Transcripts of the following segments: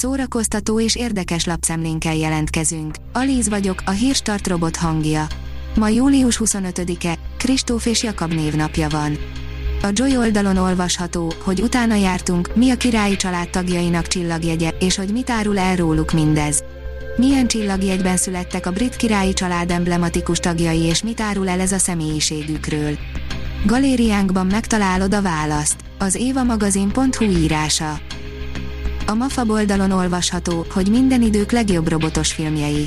szórakoztató és érdekes lapszemlénkkel jelentkezünk. Alíz vagyok, a hírstart robot hangja. Ma július 25-e, Kristóf és Jakab névnapja van. A Joy oldalon olvasható, hogy utána jártunk, mi a királyi család tagjainak csillagjegye, és hogy mit árul el róluk mindez. Milyen csillagjegyben születtek a brit királyi család emblematikus tagjai és mit árul el ez a személyiségükről. Galériánkban megtalálod a választ. Az évamagazin.hu írása. A MAFA oldalon olvasható, hogy minden idők legjobb robotos filmjei.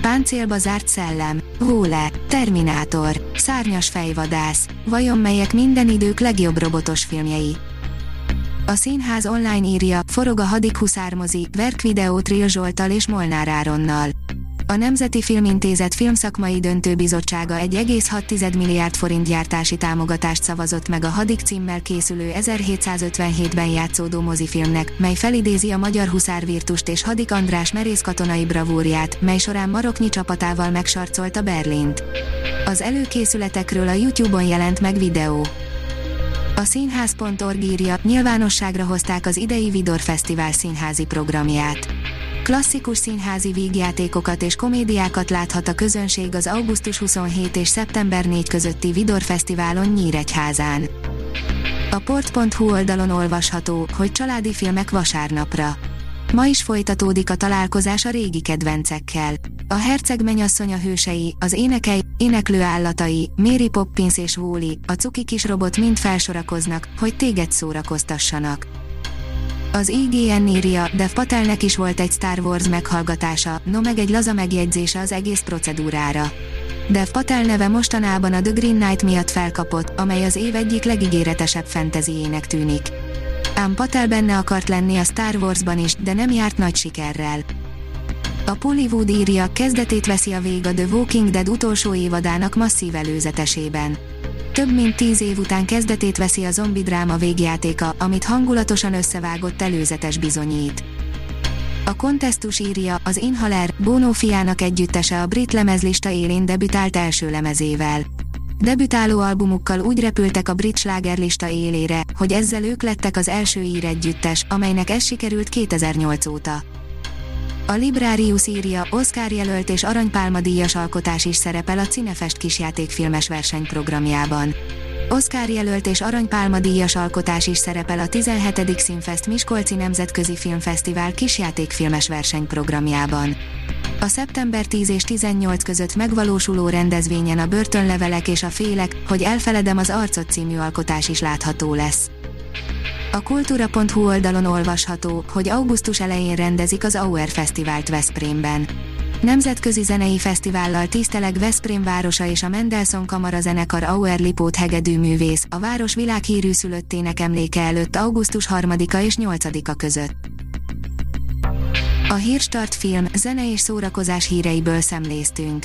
Páncélba zárt szellem, Hóle, Terminátor, Szárnyas fejvadász, vajon melyek minden idők legjobb robotos filmjei? A színház online írja, forog a hadik huszármozi, Verk videó Trill Zsoltal és Molnár Áronnal. A Nemzeti Filmintézet filmszakmai döntőbizottsága 1,6 milliárd forint gyártási támogatást szavazott meg a Hadik címmel készülő 1757-ben játszódó mozifilmnek, mely felidézi a magyar huszárvirtust és Hadik András merész katonai bravúrját, mely során maroknyi csapatával megsarcolta Berlint. Az előkészületekről a YouTube-on jelent meg videó. A színház.org írja, nyilvánosságra hozták az idei Vidor Fesztivál színházi programját. Klasszikus színházi vígjátékokat és komédiákat láthat a közönség az augusztus 27 és szeptember 4 közötti Vidor Fesztiválon Nyíregyházán. A port.hu oldalon olvasható, hogy családi filmek vasárnapra. Ma is folytatódik a találkozás a régi kedvencekkel. A herceg menyasszonya hősei, az énekei, éneklő állatai, Mary Poppins és Wooly, a cuki kis robot mind felsorakoznak, hogy téged szórakoztassanak. Az IGN írja, Dev Patelnek is volt egy Star Wars meghallgatása, no meg egy laza megjegyzése az egész procedúrára. Dev Patel neve mostanában a The Green Knight miatt felkapott, amely az év egyik legígéretesebb fantasyének tűnik. Ám Patel benne akart lenni a Star Warsban is, de nem járt nagy sikerrel. A Pollywood írja, kezdetét veszi a vég a The Walking Dead utolsó évadának masszív előzetesében több mint tíz év után kezdetét veszi a zombi dráma végjátéka, amit hangulatosan összevágott előzetes bizonyít. A kontesztus írja, az Inhaler, Bono fiának együttese a brit lemezlista élén debütált első lemezével. Debütáló albumukkal úgy repültek a brit slágerlista élére, hogy ezzel ők lettek az első ír együttes, amelynek ez sikerült 2008 óta. A Librarius írja, Oscar jelölt és aranypálma díjas alkotás is szerepel a Cinefest kisjátékfilmes versenyprogramjában. Oscar jelölt és aranypálma díjas alkotás is szerepel a 17. Színfest Miskolci Nemzetközi Filmfesztivál kisjátékfilmes versenyprogramjában. A szeptember 10 és 18 között megvalósuló rendezvényen a börtönlevelek és a félek, hogy elfeledem az arcot című alkotás is látható lesz. A kultúra.hu oldalon olvasható, hogy augusztus elején rendezik az Auer Fesztivált Veszprémben. Nemzetközi zenei fesztivállal tiszteleg Veszprém városa és a Mendelssohn Kamara zenekar Auer Lipót hegedű művész, a város világhírű szülöttének emléke előtt augusztus 3-a és 8-a között. A Hírstart film, zene és szórakozás híreiből szemléztünk.